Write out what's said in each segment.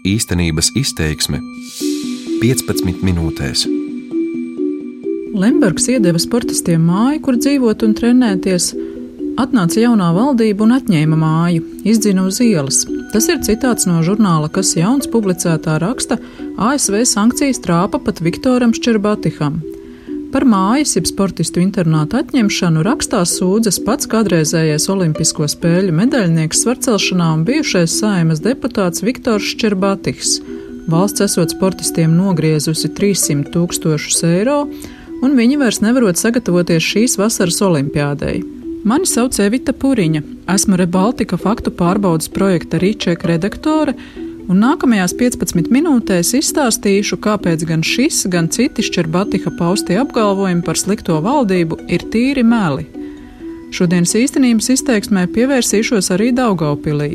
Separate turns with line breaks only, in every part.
Īstenības izteiksme 15 minūtēs.
Lembergs iedeva sportistiem māju, kur dzīvot un trenēties. Atnāca jaunā valdība un atņēma māju, izdzina uz ielas. Tas ir citāts no žurnāla, kas jauns publicētā raksta ASV sankcijas trāpa pat Viktoram Ščerbatiham. Par mājas, jeb sportistu internātu atņemšanu rakstā sūdzas pats kādreizējais Olimpisko spēļu medaļnieks svarcelšanā un bijušais saimas deputāts Viktors Ščerbatihs. Valsts esot sportistiem nogriezusi 300 tūkstošus eiro, un viņi vairs nevarot sagatavoties šīs vasaras olimpiādei. Mani sauc Evita Puriņa, esmu Rebaltika faktu pārbaudas projekta Rīčeka redaktore un nākamajās 15 minūtēs izstāstīšu, kāpēc gan šis, gan citi Šķerbatiha paustie apgalvojumi par slikto valdību ir tīri meli. Šodienas īstenības izteiksmē pievērsīšos arī Daugaupilī.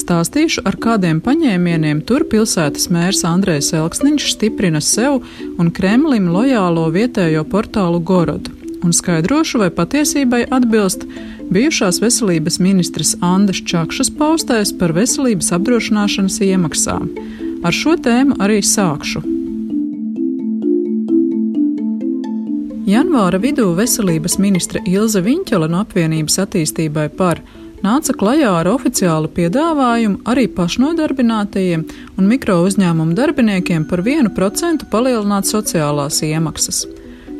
Stāstīšu, ar kādiem paņēmieniem tur pilsētas mērs Andrēs Elksniņš stiprina sev un Kremlim lojālo vietējo portālu Gorodu, un skaidrošu, vai patiesībai atbilst bijušās veselības ministres Andas Čakšas paustais par veselības apdrošināšanas iemaksām. Ar šo tēmu arī sākšu. Janvāra vidū veselības ministre Ilze Viņķela no apvienības attīstībai par nāca klajā ar oficiālu piedāvājumu arī pašnodarbinātajiem un mikro uzņēmumu darbiniekiem par 1% palielināt sociālās iemaksas.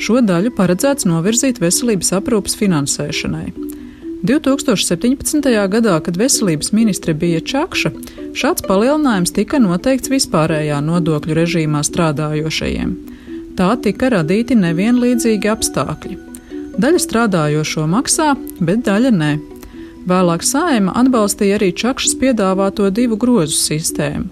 Šo daļu paredzēts novirzīt veselības aprūpas finansēšanai. 2017. gadā, kad veselības ministre bija Čakša, šāds palielinājums tika noteikts vispārējā nodokļu režīmā strādājošajiem. Tā tika radīti nevienlīdzīgi apstākļi. Daļa strādājošo maksā, bet daļa nē. Vēlāk saima atbalstīja arī Čakšas piedāvāto divu grozu sistēmu.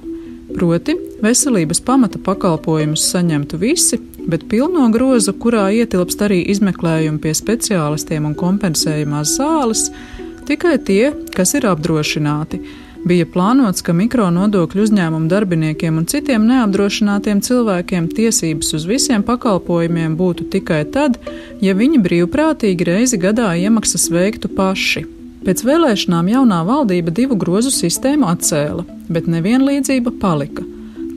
Proti, veselības pamata pakalpojumus saņemtu visi, bet pilno grozu, kurā ietilpst arī izmeklējumi pie speciālistiem un kompensējumās zāles, tikai tie, kas ir apdrošināti. Bija plānots, ka mikronodokļu uzņēmumu darbiniekiem un citiem neapdrošinātiem cilvēkiem tiesības uz visiem pakalpojumiem būtu tikai tad, ja viņi brīvprātīgi reizi gadā iemaksas veiktu paši. Pēc vēlēšanām jaunā valdība divu grozu sistēmu atcēla, bet nevienlīdzība palika.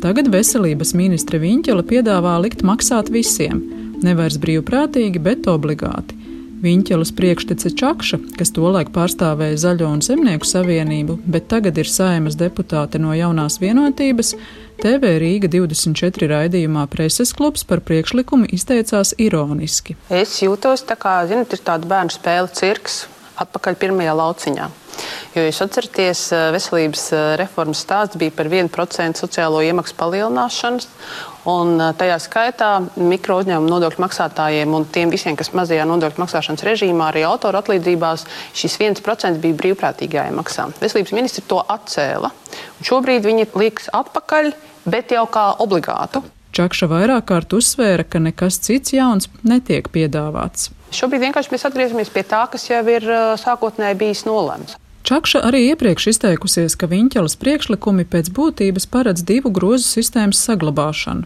Tagad veselības ministre Viņķela piedāvā likt maksāt visiem, nevairs brīvprātīgi, bet obligāti. Viņķelas priekštece Čakša, kas tolaik pārstāvēja Zaļo un Zemnieku savienību, bet tagad ir saimas deputāte no jaunās vienotības, TV Rīga 24 raidījumā preses klubs par priekšlikumu izteicās ironiski.
Es jūtos tā kā, zinat, ir tāda bērnu spēle cirks atpakaļ pirmajā lauciņā. Jo jūs atceraties, eh, veselības eh, reformas stāsts bija par 1% sociālo iemaksu palielināšanas. Un eh, tajā skaitā mikro uzņēmumu nodokļu maksātājiem un tiem visiem, kas mazajā nodokļu maksāšanas režīmā, arī autoru atlīdzībās, šis 1% bija brīvprātīgi jāiemaksā. Veselības ministri to atcēla. Šobrīd viņi liks atpakaļ, bet jau kā obligātu.
Čakša vairāk kārt uzsvēra, ka nekas cits jauns netiek piedāvāts.
Šobrīd vienkārši mēs atgriežamies pie tā, kas jau ir sākotnēji bijis nolemts.
Čakša arī iepriekš izteikusies, ka Viņķelas priekšlikumi pēc būtības paredz divu grozu sistēmas saglabāšanu.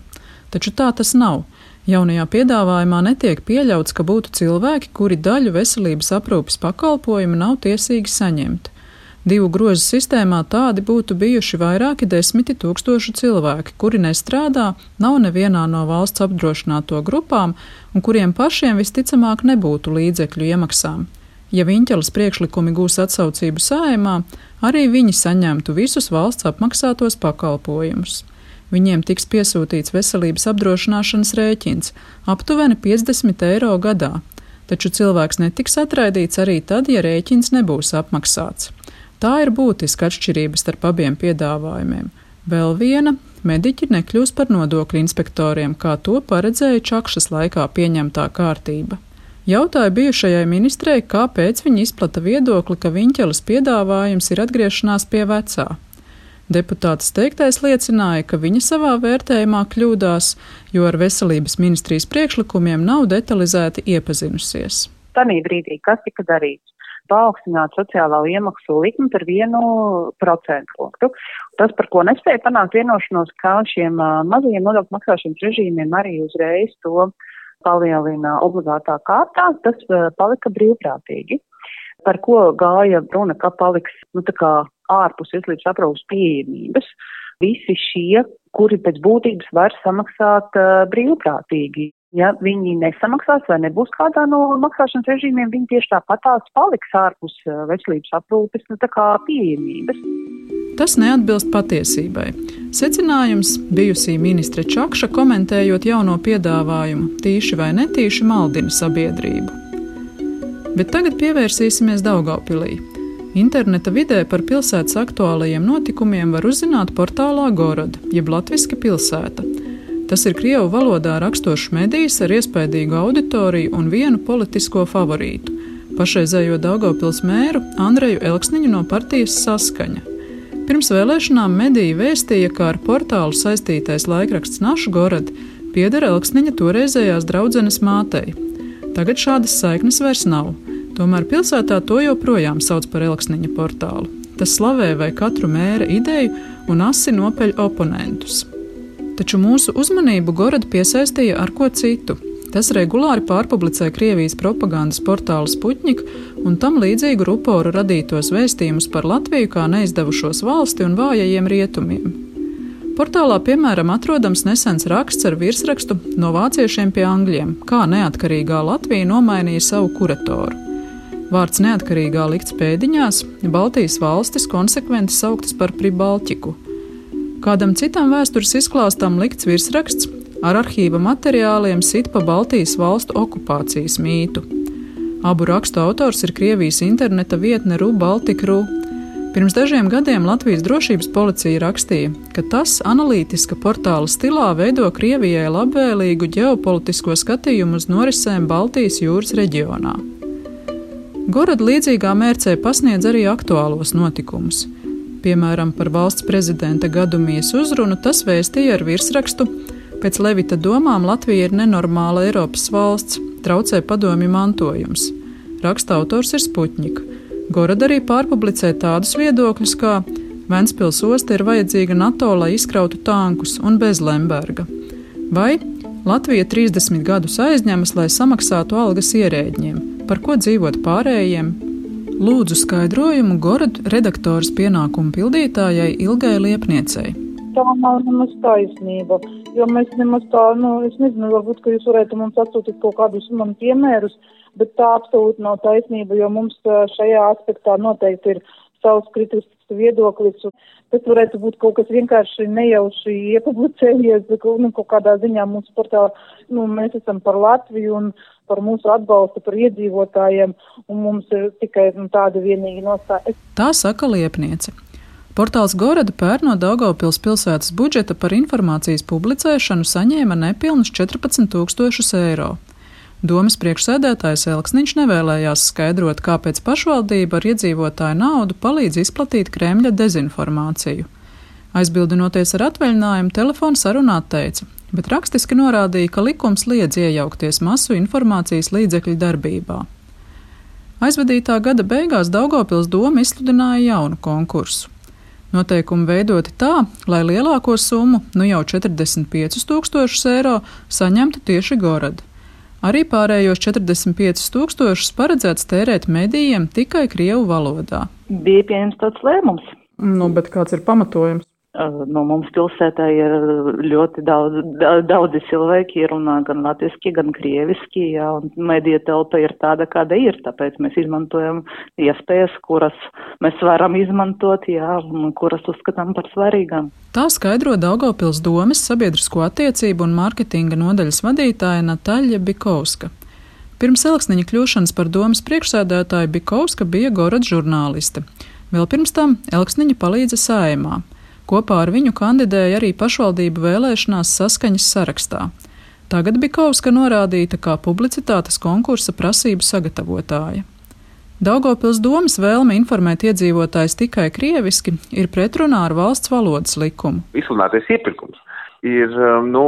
Taču tā tas nav. Jaunajā piedāvājumā netiek pieļauts, ka būtu cilvēki, kuri daļu veselības aprūpes pakalpojumu nav tiesīgi saņemt. Divu grozu sistēmā tādi būtu bijuši vairāki desmiti tūkstoši cilvēki, kuri nestrādā, nav nevienā no valsts apdrošināto grupām un kuriem pašiem visticamāk nebūtu līdzekļu iemaksām. Ja Viņķelas priekšlikumi gūs atsaucību sājumā, arī viņi saņemtu visus valsts apmaksātos pakalpojumus. Viņiem tiks piesūtīts veselības apdrošināšanas rēķins - aptuveni 50 eiro gadā, taču cilvēks netiks atraidīts arī tad, ja rēķins nebūs apmaksāts. Tā ir būtiska atšķirība starp abiem piedāvājumiem. Vēl viena - mediķi nekļūs par nodokļu inspektoriem, kā to paredzēja Čakšas laikā pieņemtā kārtība. Jautāja bijušajai ministrei, kāpēc viņa izplata viedokli, ka Viņķelas piedāvājums ir atgriešanās pie vecā. Deputātas teiktais liecināja, ka viņa savā vērtējumā kļūdās, jo ar veselības ministrijas priekšlikumiem nav detalizēti iepazinusies.
Tanī brīdī, kas tika darīts? Paaugstināt sociālā iemaksu likmi par vienu procentu punktu. Tas, par ko nespēja panākt vienošanos, kā šiem mazajiem nodokļu maksāšanas režīmiem arī uzreiz to palielina obligātā kārtā, tas palika brīvprātīgi. Par ko gāja runa, ka paliks nu, ārpus veselības aprūpas pieejamības. visi šie, kuri pēc būtības var samaksāt uh, brīvprātīgi. Ja viņi nesamaksās vai nebūs kādā no maksāšanas režīmiem, viņi tieši tāpatās paliks ārpus veselības aprūpes nu, pieejamības.
Tas neatbilst patiesībai. Secinājums bijusī ministre Čakša komentējot jauno piedāvājumu, tīši vai netīši maldina sabiedrību. Bet tagad pievērsīsimies Daugaupilī. Interneta vidē par pilsētas aktuālajiem notikumiem var uzzināt portālā Goroda, jeb Latvijas pilsēta. Tas ir krievu valodā rakstošs medijs ar iespaidīgu auditoriju un vienu politisko favorītu - pašreizējo Daugopils mēru Andreju Elksniņu no partijas Saskaņa. Pirms vēlēšanām mediji vēstīja, ka ar portālu saistītais laikraksts Našu Gorod pieder Elksniņa toreizējās draudzenes mātei. Tagad šādas saiknes vairs nav, tomēr pilsētā to joprojām sauc par Elksniņa portālu. Tas slavē vai katru mēra ideju un asi nopeļ oponentus. Taču mūsu uzmanību Gorod piesaistīja ar ko citu Tas regulāri pārpublicē Krievijas propagandas portālu Sputņika un tam līdzīgu ruporu radītos vēstījumus par Latviju kā neizdevušos valsti un vājajiem rietumiem. Portālā, piemēram, atrodams nesens raksts ar virsrakstu no vāciešiem pie angļiem, kā neatkarīgā Latvija nomainīja savu kuratoru. Vārds neatkarīgā likts pēdiņās, Baltijas valstis konsekventi sauktas par Pribaltiku. Kādam citam vēstures izklāstam likts virsraksts ar arhīva materiāliem sit pa Baltijas valstu okupācijas mītu. Abu rakstu autors ir Krievijas interneta vietne RU-Baltika.ru. Pirms dažiem gadiem Latvijas drošības policija rakstīja, ka tas analītiska portāla stilā veido Krievijai labvēlīgu ģeopolitisko skatījumu uz norisēm Baltijas jūras reģionā. Gorod līdzīgā mērcē pasniedz arī aktuālos notikumus. Piemēram, par valsts prezidenta gadumijas uzrunu tas vēstīja ar virsrakstu Pēc Levita domām Latvija ir nenormāla Eiropas valsts, traucē padomju mantojums. Raksta autors ir Sputņika. Gorad arī pārpublicē tādus viedokļus, kā Ventspils osta ir vajadzīga NATO, lai izkrautu tankus un bez Lemberga. Vai Latvija 30 gadus aizņemas, lai samaksātu algas ierēģiem, par ko dzīvot pārējiem. Lūdzu skaidrojumu Gorad redaktoras pienākumu pildītājai Ilgai Liepniecei.
Tā nav nemaz taisnība jo mēs nemaz tā, nu, es nezinu, varbūt, ka jūs varētu mums atsūtīt kaut kādus man piemērus, bet tā absolūti nav taisnība, jo mums šajā aspektā noteikti ir savs kritisks viedoklis. Tas varētu būt kaut kas vienkārši nejauši iepublicējies, nu, kaut kādā ziņā mūsu portālā nu, mēs esam par Latviju un par mūsu atbalstu par iedzīvotājiem, un mums ir tikai nu, tāda vienīga nostāja.
Tā saka liepniece. Portāls Gorada pērn no Daugavpils pilsētas budžeta par informācijas publicēšanu saņēma nepilnus 14 tūkstošus eiro. Domas priekšsēdētājs Elksniņš nevēlējās skaidrot, kāpēc pašvaldība ar iedzīvotāju naudu palīdz izplatīt Kremļa dezinformāciju. Aizbildinoties ar atvaļinājumu, telefona sarunā teica, bet rakstiski norādīja, ka likums liedz iejaukties masu informācijas līdzekļu darbībā. Aizvadītā gada beigās Daugopils doma izsludināja jaunu konkursu. Noteikumi veidoti tā, lai lielāko summu, nu jau 45 tūkstošus eiro, saņemtu tieši Gorada. Arī pārējos 45 tūkstošus paredzēts tērēt medijiem tikai Krievu valodā.
Bija pieņemts tāds lēmums.
Nu, bet kāds ir pamatojums?
No mums pilsētā ir ļoti daudz, daudzi cilvēki runā gan latviski, gan krieviski, jā, un medija telpa ir tāda, kāda ir, tāpēc mēs izmantojam iespējas, kuras mēs varam izmantot, jā, un kuras uzskatām par svarīgām.
Tā skaidro Daugavpils domas sabiedrisko attiecību un mārketinga nodaļas vadītāja Nataļa Bikovska. Pirms Elksniņa kļūšanas par domas priekšsēdētāju Bikovska bija Gorod žurnāliste. Vēl pirms tam Elksniņa palīdza sājumā. Kopā ar viņu kandidēja arī pašvaldību vēlēšanās saskaņas sarakstā. Tagad Bikovska norādīta kā publicitātes konkursa prasību sagatavotāja. Daugopils domas vēlme informēt iedzīvotājs tikai krieviski ir pretrunā ar valsts valodas likumu.
Izsludinātais iepirkums ir um, nu,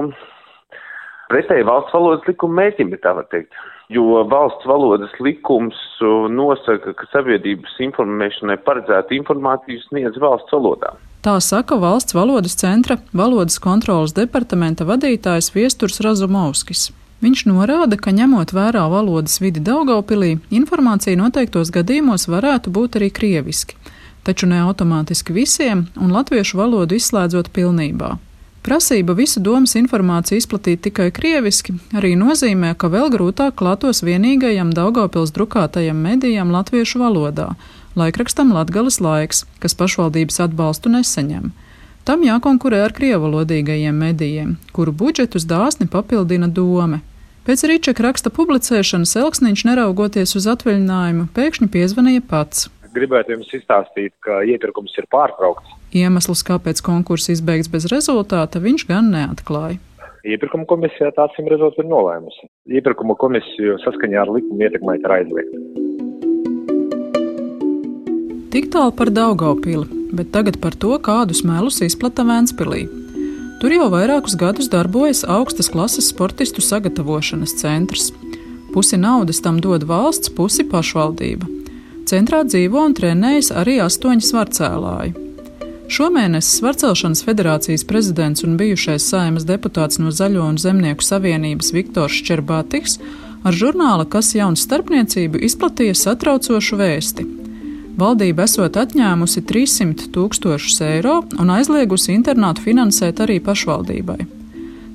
pretēji valsts valodas likuma mērķim, ja tā var teikt. Jo valsts valodas likums uh, nosaka, ka sabiedrības informēšanai paredzēta informācija sniedz valsts valodā.
Tā saka valsts valodas centra valodas kontrolas departamenta vadītājs Viesturs Razumovskis. Viņš norāda, ka ņemot vērā valodas vidi Daugaupilī, informācija noteiktos gadījumos varētu būt arī krieviski. taču ne automātiski visiem, un latviešu valodu izslēdzot pilnībā. Prasība visu domas informāciju izplatīt tikai krieviski arī nozīmē, ka vēl grūtāk klātos vienīgajam Daugopils drukātajam medijam latviešu valodā - laikrakstam Latgales laiks, kas pašvaldības atbalstu nesaņem. Tam jākonkurē ar krievalodīgajiem medijiem, kuru budžetus dāsni papildina dome. Pēc Ričeka raksta publicēšanas Elksniņš, neraugoties uz atvaļinājumu, pēkšņi piezvanīja pats
gribētu jums izstāstīt, ka iepirkums ir pārtraukts.
Iemesls, kāpēc konkurss izbeigts bez rezultāta, viņš gan neatklāja.
Iepirkuma komisija tā acīm redzot ir nolēmusi. Iepirkuma komisiju saskaņā ar likumu ietekmēt ir aizliegta.
Tik tālu par Daugaupili, bet tagad par to, kādus melus izplata Vēnspilī. Tur jau vairākus gadus darbojas augstas klases sportistu sagatavošanas centrs. Pusi naudas tam dod valsts, pusi pašvaldība. Centrā dzīvo un trenējas arī astoņi svarcēlāji. Šomēnes Svarcelšanas federācijas prezidents un bijušais saimas deputāts no Zaļo un Zemnieku savienības Viktors Šķerbātiks ar žurnāla Kas jauns starpniecību izplatīja satraucošu vēsti. Valdība esot atņēmusi 300 tūkstošus eiro un aizliegusi internātu finansēt arī pašvaldībai.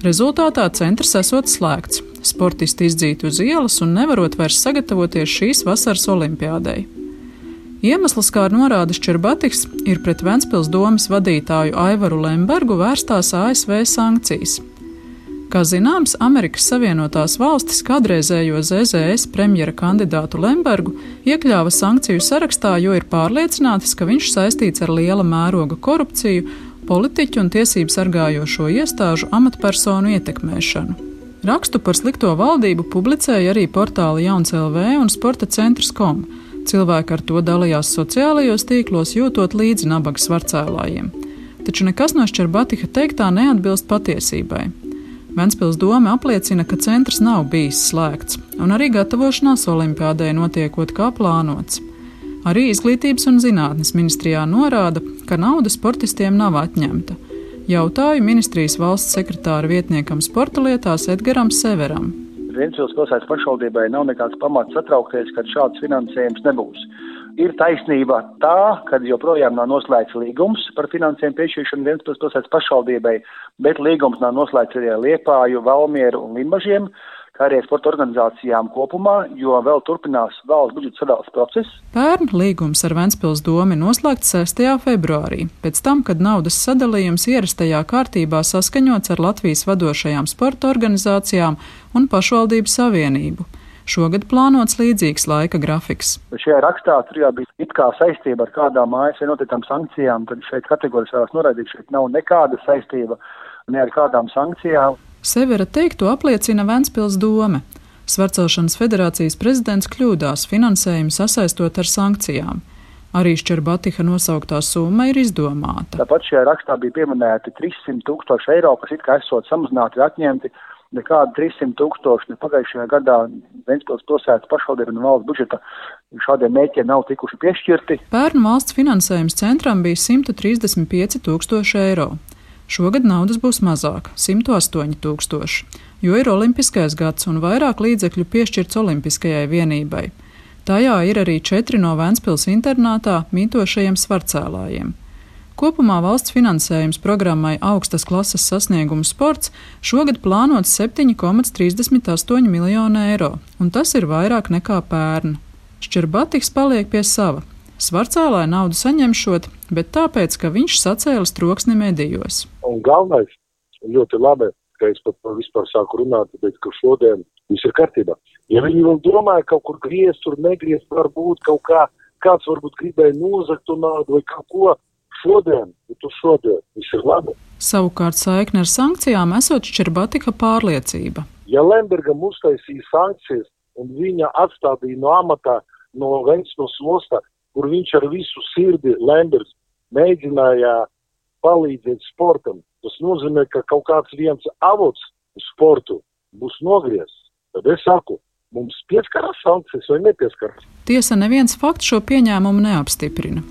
Rezultātā centrs esot slēgts, sportisti izdzīti uz ielas un nevarot vairs sagatavoties šīs vasaras olimpiādei. Iemesls, kā norāda Šķerbatiks, ir pret Ventspils domas vadītāju Aivaru Lembergu vērstās ASV sankcijas. Kā zināms, Amerikas Savienotās valstis kādreizējo ZZS premjera kandidātu Lembergu iekļāva sankciju sarakstā, jo ir pārliecinātas, ka viņš saistīts ar liela mēroga korupciju, politiķu un tiesību sargājošo iestāžu amatpersonu ietekmēšanu. Rakstu par slikto valdību publicēja arī portāli Jauns LV un Sporta centrs Com Cilvēki ar to dalījās sociālajos tīklos, jūtot līdzi nabaga svarcēlājiem. Taču nekas no Šķerbatiha teiktā neatbilst patiesībai. Ventspils doma apliecina, ka centrs nav bijis slēgts, un arī gatavošanās olimpiādē notiekot kā plānots. Arī Izglītības un zinātnes ministrijā norāda, ka nauda sportistiem nav atņemta. Jautāju ministrijas valsts sekretāra vietniekam sporta lietās Edgaram Severam.
Ventspils pilsētas pašvaldībai nav nekāds pamats satraukties, kad šāds finansējums nebūs. Ir taisnība tā, ka joprojām nav noslēgts līgums par finansējumu piešķiršanu Ventspils pilsētas pašvaldībai, bet līgums nav noslēgts arī ar Liepāju, Valmieru un Limbažiem kā arī sporta organizācijām kopumā, jo vēl turpinās valsts budžeta sadales process.
Pērn līgums ar Ventspils domu noslēgts 6. februārī, pēc tam, kad naudas sadalījums ierastajā kārtībā saskaņots ar Latvijas vadošajām sporta organizācijām un pašvaldību savienību. Šogad plānots līdzīgs laika grafiks.
Šajā rakstā tur jau bija it kā saistība ar kādām ASV noteiktām sankcijām, tad šeit kategorijas vēlas noraidīt, šeit nav nekāda saistība ne ar kādām sankcijām.
Severa teikto apliecina Ventspils doma. Svarcelšanas federācijas prezidents kļūdās finansējumu sasaistot ar sankcijām. Arī Šķerbatiha nosauktā summa ir izdomāta.
Tāpat šajā rakstā bija pieminēti 300 tūkstoši eiro, kas it kā esot samazināti atņemti. Nekādi 300 tūkstoši ne pagājušajā gadā Ventspils pilsētas pašvaldība un valsts budžeta šādiem mēķiem nav tikuši piešķirti.
Pērn valsts finansējums centram bija 135 tūkstoši eiro. Šogad naudas būs mazāk - 108 tūkstoši, jo ir olimpiskais gads un vairāk līdzekļu piešķirts olimpiskajai vienībai. Tajā ir arī četri no Vēncpils internātā mītošajiem svarcēlājiem. Kopumā valsts finansējums programmai augstas klases sasniegumu sports šogad plānots 7,38 miljonu eiro, un tas ir vairāk nekā pērn. Šķerbatiks paliek pie sava Svarcēlē naudu saņemšot, bet tāpēc, ka viņš sacēlis troksni medijos.
Un galvenais, ļoti labi, ka es par to vispār sāku runāt, bet ka šodien viss ir kārtībā. Ja viņi vēl domāja kaut kur griezt, tur negriezt, varbūt kaut kā, kāds varbūt gribēja nozagt to naudu vai kaut ko, šodien, bet uz šodien viss ir labi.
Savukārt saikne ar sankcijām esot šķirbatika pārliecība.
Ja Lembergam uztaisīja sankcijas un viņa atstādīja no amatā no Ventspils ostā, kur viņš ar visu sirdi, Lenders, mēģināja palīdzēt sportam. Tas nozīmē, ka kaut kāds viens avots sportu būs nogriezts. Tad es saku, mums pieskarās sankcijas vai nepieskarās.
Tiesa neviens fakts šo pieņēmumu neapstiprina.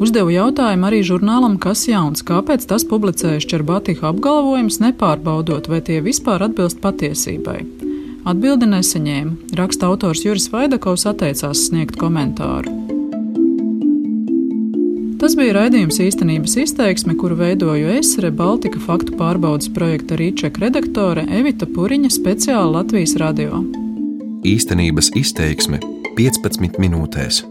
Uzdevu jautājumu arī žurnālam Kas jauns, kāpēc tas publicēja Šķerbatiha apgalvojums, nepārbaudot, vai tie vispār atbilst patiesībai. Atbildi nesaņēma. Raksta autors Juris Vaidakovs atteicās sniegt komentāru. Tas bija raidījums īstenības izteiksme, kuru veidoju es, Rebaltika faktu pārbaudas projekta Rīčeka redaktore Evita Puriņa speciāli Latvijas radio.
Īstenības izteiksme 15 minūtēs.